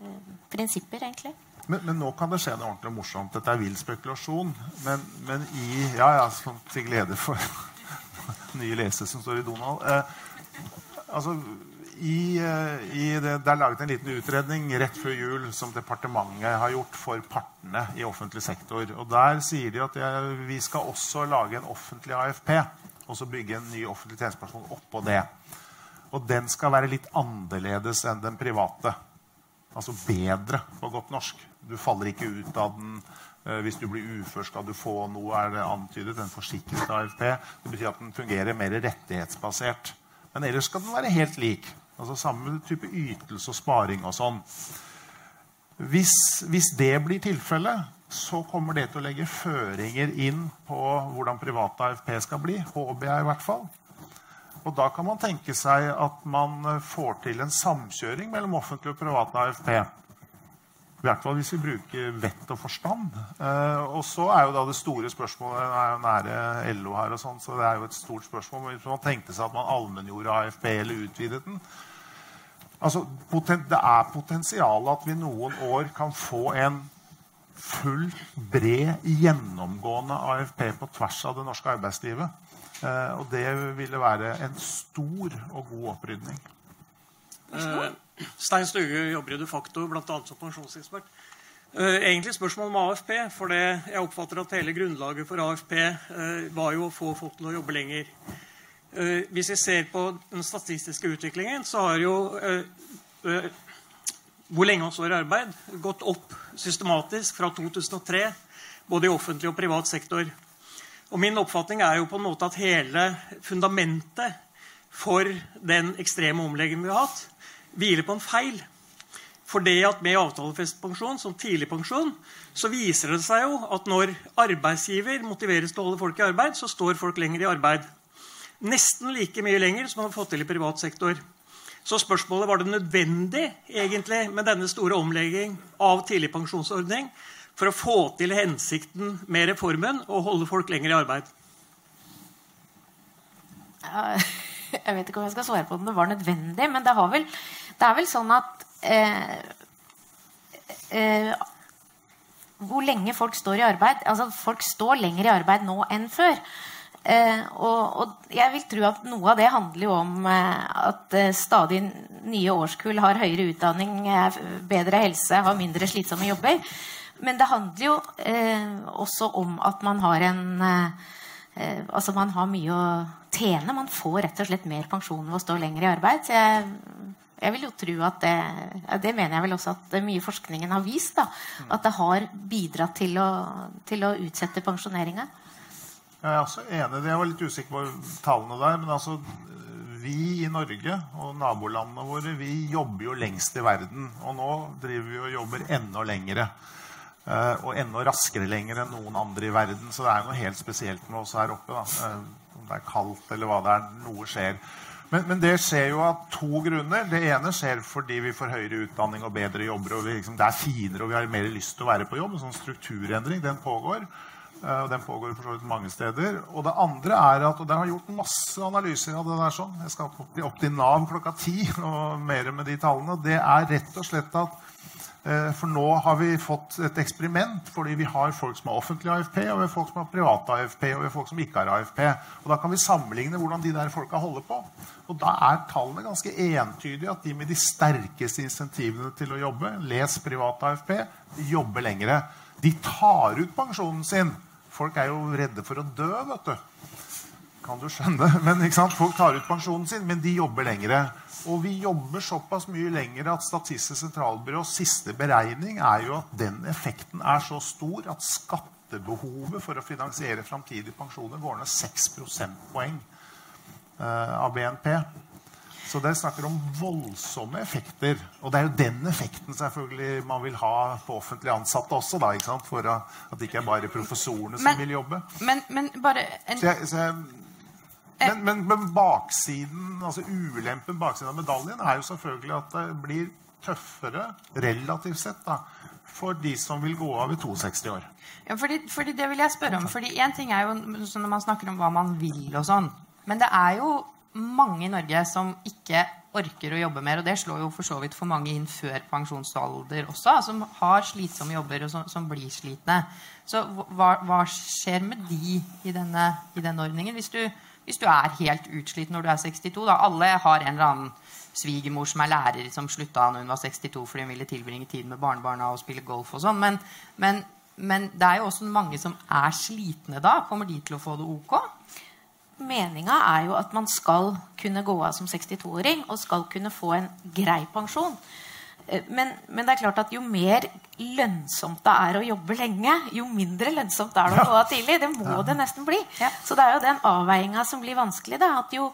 uh, prinsipper, egentlig. Men, men, nå kan det skje noe ordentlig morsomt. Dette er vill spekulasjon. Men, men i Ja, ja, til glede for [LAUGHS] nye lesere som står i Donald. Eh, altså, i, eh, i det, det, er laget en liten utredning rett før jul som departementet har gjort for partene i offentlig sektor. Og Der sier de at jeg, vi skal også lage en offentlig AFP. Og så bygge en ny offentlig tjenestepensjon oppå det. Og den skal være litt annerledes enn den private. Altså bedre, på godt norsk. Du faller ikke ut av den. Eh, hvis du blir ufør, skal du få noe, er det antydet. En forsikret AFP. Det betyr at den fungerer mer rettighetsbasert. Men ellers skal den være helt lik. Altså samme type ytelse og sparing og sånn. Hvis, hvis det blir tilfellet, så kommer det til å legge føringer inn på hvordan private AFP skal bli. Håper i hvert fall. Og da kan man tenke seg at man får til en samkjøring mellom offentlig og privat AFP. I hvert fall hvis vi bruker vett og forstand. Eh, og så er jo da det store spørsmålet Det er jo nære LO her, og sånn, så det er jo et stort spørsmål. Hvis man tenkte seg at man allmenngjorde AFP eller utvidet den altså, Det er potensial at vi noen år kan få en full, bred, gjennomgående AFP på tvers av det norske arbeidslivet. Eh, og det ville være en stor og god opprydning. Uh, Stein Stuge jobber i de facto bl.a. som pensjonsekspert. Uh, egentlig spørsmål om AFP. For det, jeg oppfatter at hele grunnlaget for AFP eh, var jo å få folk til å jobbe lenger. Uh, hvis vi ser på den statistiske utviklingen, så har jo hvor lenge man står i arbeid, gått opp systematisk fra 2003, både i offentlig og privat sektor. Og Min oppfatning er jo på en måte at hele fundamentet for den ekstreme omleggingen vi har hatt, hviler på en feil. For det at med avtalefestet pensjon som tidligpensjon, så viser det seg jo at når arbeidsgiver motiveres til å holde folk i arbeid, så står folk lenger i arbeid. Nesten like mye lenger som man har fått til i privat sektor. Så spørsmålet var det nødvendig egentlig med denne store omlegging av tidligpensjonsordning for å få til hensikten med reformen og holde folk lenger i arbeid. [LAUGHS] Jeg vet ikke om jeg skal svare på om det var nødvendig, men det har vel det er vel sånn at eh, eh, Hvor lenge folk står i arbeid altså Folk står lenger i arbeid nå enn før. Eh, og, og, jeg vil tro at noe av det handler jo om eh, at eh, stadig nye årskull har høyere utdanning, bedre helse, har mindre slitsomme jobber. Men det handler jo eh, også om at man har en Altså man har mye å tjene. Man får rett og slett mer pensjon ved å stå lenger i arbeid. Så jeg jeg vil jo tro at det, det mener jeg vel også at mye forskningen har vist. Da, at det har bidratt til å, til å utsette pensjoneringa. Jeg er også enig. Jeg var litt usikker på tallene der. Men altså, vi i Norge og nabolandene våre vi jobber jo lengst i verden. Og nå driver vi og jobber enda lengre. Eh, og enda raskere lenger enn noen andre i verden. Så det er noe helt spesielt med oss her oppe. Da. Eh, om det er kaldt eller hva det er. Noe skjer. Men, men, det skjer jo av to grunner. Det ene skjer fordi vi får høyere utdanning og bedre jobber. og liksom, Det er finere og vi har mer lyst til å være på jobb. En sånn strukturendring den pågår. Eh, og Den pågår for så vidt mange steder. Og det andre er at, og det har gjort masse analyser av det der sånn, Jeg skal opp, opp til Nav klokka ti og mer med de tallene. Det er rett og slett at For nå har vi fått et eksperiment fordi vi har folk som har offentlig AFP, og vi har folk som har privat AFP, og vi har folk som ikke har AFP. Og Da kan vi sammenligne hvordan de der folka holder på. Og da er tallene ganske entydige at de med de sterkeste insentivene til å jobbe, les privat AFP, jobber lengre. De tar ut pensjonen sin Folk er jo redde for å dø, vet du. Kan du skjønne? Men Folk tar ut pensjonen sin, men de jobber lengre. Og vi jobber såpass mye lenger at Statistisk sentralbyrås siste beregning er jo at den effekten er så stor at skattebehovet for å finansiere framtidige pensjoner går ned 6 prosentpoeng eh, av BNP. Så det snakker om voldsomme effekter. Og det er jo den effekten selvfølgelig man vil ha på offentlig ansatte også. Da, For at det ikke er bare professorene som men, vil jobbe. Men, men bare en... så jeg, så jeg, men, men, men, baksiden, altså ulempen baksiden av medaljen er jo selvfølgelig at det blir tøffere relativt sett da, for de som vil gå av i 62 år. Ja, fordi, fordi Det vil jeg spørre om. fordi Én ting er jo når man snakker om hva man vil og sånn. Men det er jo mange i Norge som ikke orker å jobbe mer. Og det slår jo for så vidt for mange inn før pensjonsalder også, som har slitsomme jobber og som, som blir slitne. Så hva, hva, skjer med de i denne, i denne ordningen? Hvis du, hvis du, er helt utslitt når du er 62 da, Alle har en eller annen svigermor som er lærer, som slutta når hun var 62 fordi hun ville tilbringe tid med barnebarna og spille golf og sånn. Men, men, men det er jo også mange som er slitne da. Kommer de til å få det ok? meninga er jo at man skal kunne gå av som 62-åring og skal kunne få en grei pensjon. Eh, men, men, det er klart at jo mer lønnsomt det er å jobbe lenge, jo mindre lønnsomt er det å gå av tidlig. Det må det nesten bli. Så det er jo den avveininga som blir vanskelig. Da, at jo,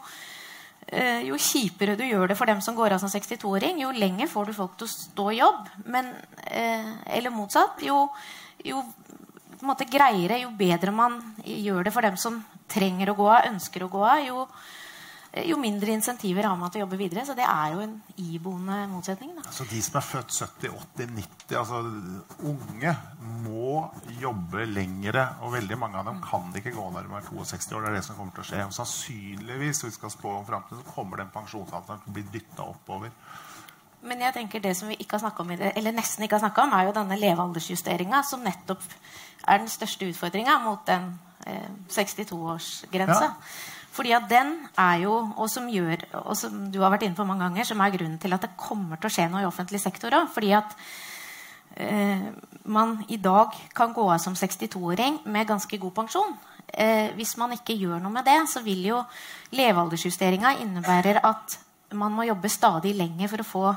eh, jo, kjipere du gjør det for dem som går av som 62-åring, jo lenger får du folk til å stå i jobb. Men, eh, eller motsatt. Jo, jo greiere, jo bedre man gjør det for dem som trenger å gå av, ønsker å gå av, jo, jo mindre insentiver har man til å jobbe videre. Så det er jo en iboende motsetning. Da. Så De som er født 70, 80, 90, altså unge, må jobbe lengre. Og veldig mange av dem kan ikke gå når de er 62 år. Det er det som kommer til å skje. Og sannsynligvis, hvis vi skal spå om fremtiden, så kommer den pensjonsalderen til å bli dytta oppover. Men jeg tenker det som vi ikke har om, eller nesten ikke har snakka om, er jo denne levealdersjusteringa, som nettopp er den største utfordringa mot den 62-årsgrense. Ja. Fordi at den er jo, og som, gjør, og som du har vært inne på mange ganger, som er grunnen til at det kommer til å skje noe i offentlig sektor òg. Fordi at eh, man i dag kan gå av som 62-åring med ganske god pensjon. Eh, hvis man ikke gjør noe med det, så vil jo levealdersjusteringa innebære at man må jobbe stadig lenger for å få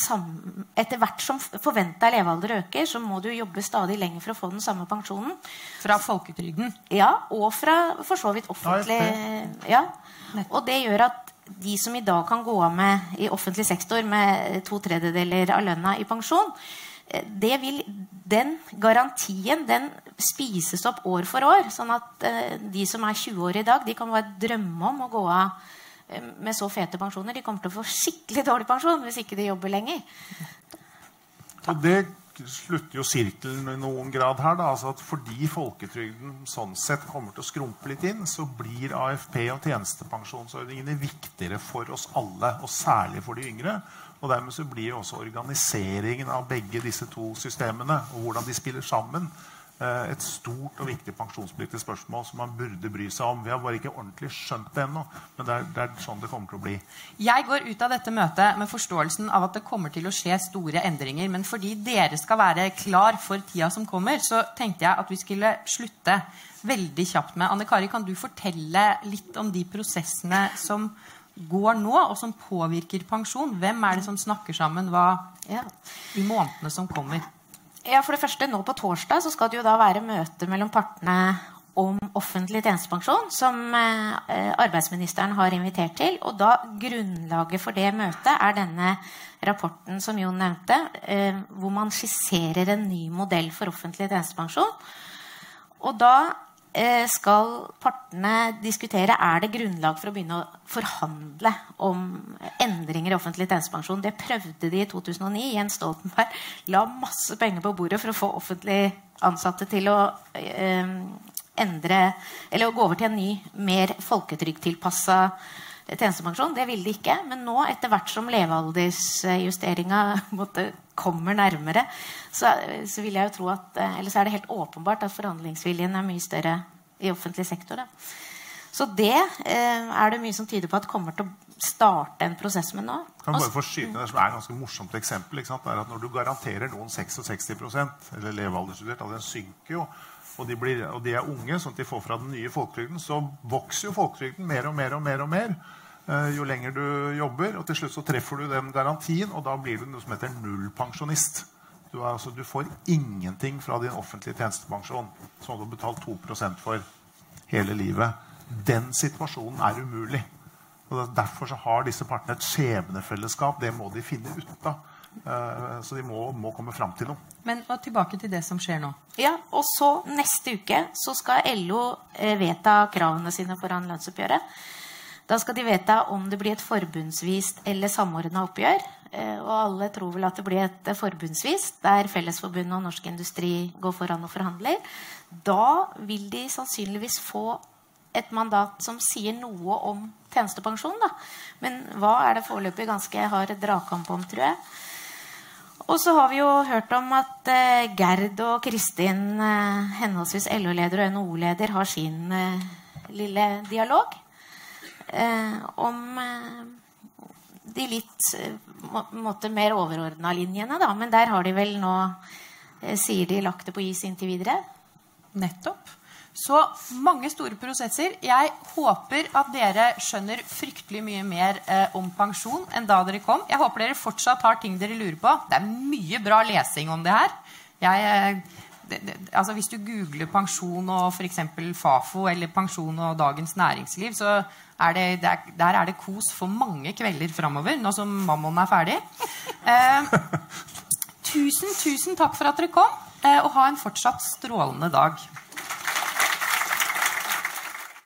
samme, etter hvert som forventa levealder øker, så må du jobbe stadig lenger for å få den samme pensjonen. Fra folketrygden? Ja, og fra for så vidt offentlig. Ja. Og det gjør at de som i dag kan gå av med i offentlig sektor med to tredjedeler av lønna i pensjon, eh, det vil, den garantien den spises opp år for år. Sånn at uh, de som er 20 år i dag, de kan bare drømme om å gå av Eh, med så fete pensjoner. De kommer til å få skikkelig dårlig pensjon hvis ikke de jobber lenger. Og det slutter jo sirkelen i noen grad her. Da. Altså at fordi folketrygden sånn sett kommer til å skrumpe litt inn, så blir AFP og tjenestepensjonsordningene viktigere for oss alle, og særlig for de yngre. Og dermed så blir også organiseringen av begge disse to systemene og hvordan de spiller sammen, Eh, et stort og viktig pensjonspolitisk spørsmål som man burde bry seg om. Vi har bare ikke ordentlig skjønt det ennå, men det er, det er, sånn det kommer til å bli. Jeg går ut av dette møtet med forståelsen av at det kommer til å skje store endringer. Men fordi dere skal være klar for tida som kommer, så tenkte jeg at vi skulle slutte veldig kjapt med Anne Kari, kan du fortelle litt om de prosessene som går nå, og som påvirker pensjon? Hvem er det som snakker sammen hva ja. i månedene som kommer? Ja, for det første, Nå på torsdag så skal det jo da være møte mellom partene om offentlig tjenestepensjon, som eh, arbeidsministeren har invitert til. Og da Grunnlaget for det møtet er denne rapporten som Jon nevnte, eh, hvor man skisserer en ny modell for offentlig tjenestepensjon. Og da skal partene diskutere er det grunnlag for å begynne å forhandle om endringer i offentlig tjenestepensjon. Det prøvde de i 2009. Jens Stoltenberg la masse penger på bordet for å få offentlig ansatte til å eh, endre Eller å gå over til en ny, mer folketrygdtilpassa tjenestepensjon. Det ville de ikke. Men nå, etter hvert som levealdersjusteringa kommer nærmere, så, så, vil jeg jo tro at eh, Eller så er det helt åpenbart at forhandlingsviljen er mye større i offentlig sektor. Da. Så det eh, er det mye som tyder på at kommer til å starte en prosess med nå. Kan bare få skyte det som er et ganske morsomt eksempel, er at Når du garanterer noen 66% eller levealdersjustert, altså den synker jo, og de, blir, og de, er unge, sånn at de får fra den nye folketrygden, så vokser jo folketrygden mer og mer og mer. og mer eh, jo lenger du jobber. Og til slutt så treffer du den garantien, og da blir du noe som heter nullpensjonist. Du, altså, du, får ingenting fra din offentlige tjenestepensjon, som du har betalt 2% for hele livet. Den situasjonen er umulig. Og Derfor så har disse partene et skjebnefellesskap. Det må de finne ut av. Eh, så de må, må komme fram til noe. Men og tilbake til det som skjer nå. Ja, Og så neste uke så skal LO eh, vedta kravene sine foran lønnsoppgjøret. Da skal de vedta om det blir et forbundsvist eller samordna oppgjør. Eh, og alle tror vel at det blir et forbundsvist, der Fellesforbundet og Norsk Industri går foran og forhandler. Da vil de sannsynligvis få et mandat som sier noe om tjenestepensjon. Da. Men hva er det foreløpig ganske hard dragkamp om, tror jeg. Og så har vi jo hørt om at eh, Gerd og Kristin, eh, henholdsvis LO-leder og NHO-leder, har sin eh, lille dialog om de litt må, måte mer overordna linjene. Da. Men der har de vel nå, sier de, lagt det på is inntil videre. Nettopp. Så mange store prosesser. Jeg håper at dere skjønner fryktelig mye mer eh, om pensjon enn da dere kom. Jeg håper dere fortsatt har ting dere lurer på. Det er mye bra lesing om det her. Jeg, eh, det, det, altså hvis du googler pensjon og f.eks. Fafo eller pensjon og Dagens Næringsliv, så er det, der, der er det kos for mange kvelder framover, nå som Mammon er ferdig. Eh, tusen, tusen takk for at dere kom, eh, og ha en fortsatt strålende dag.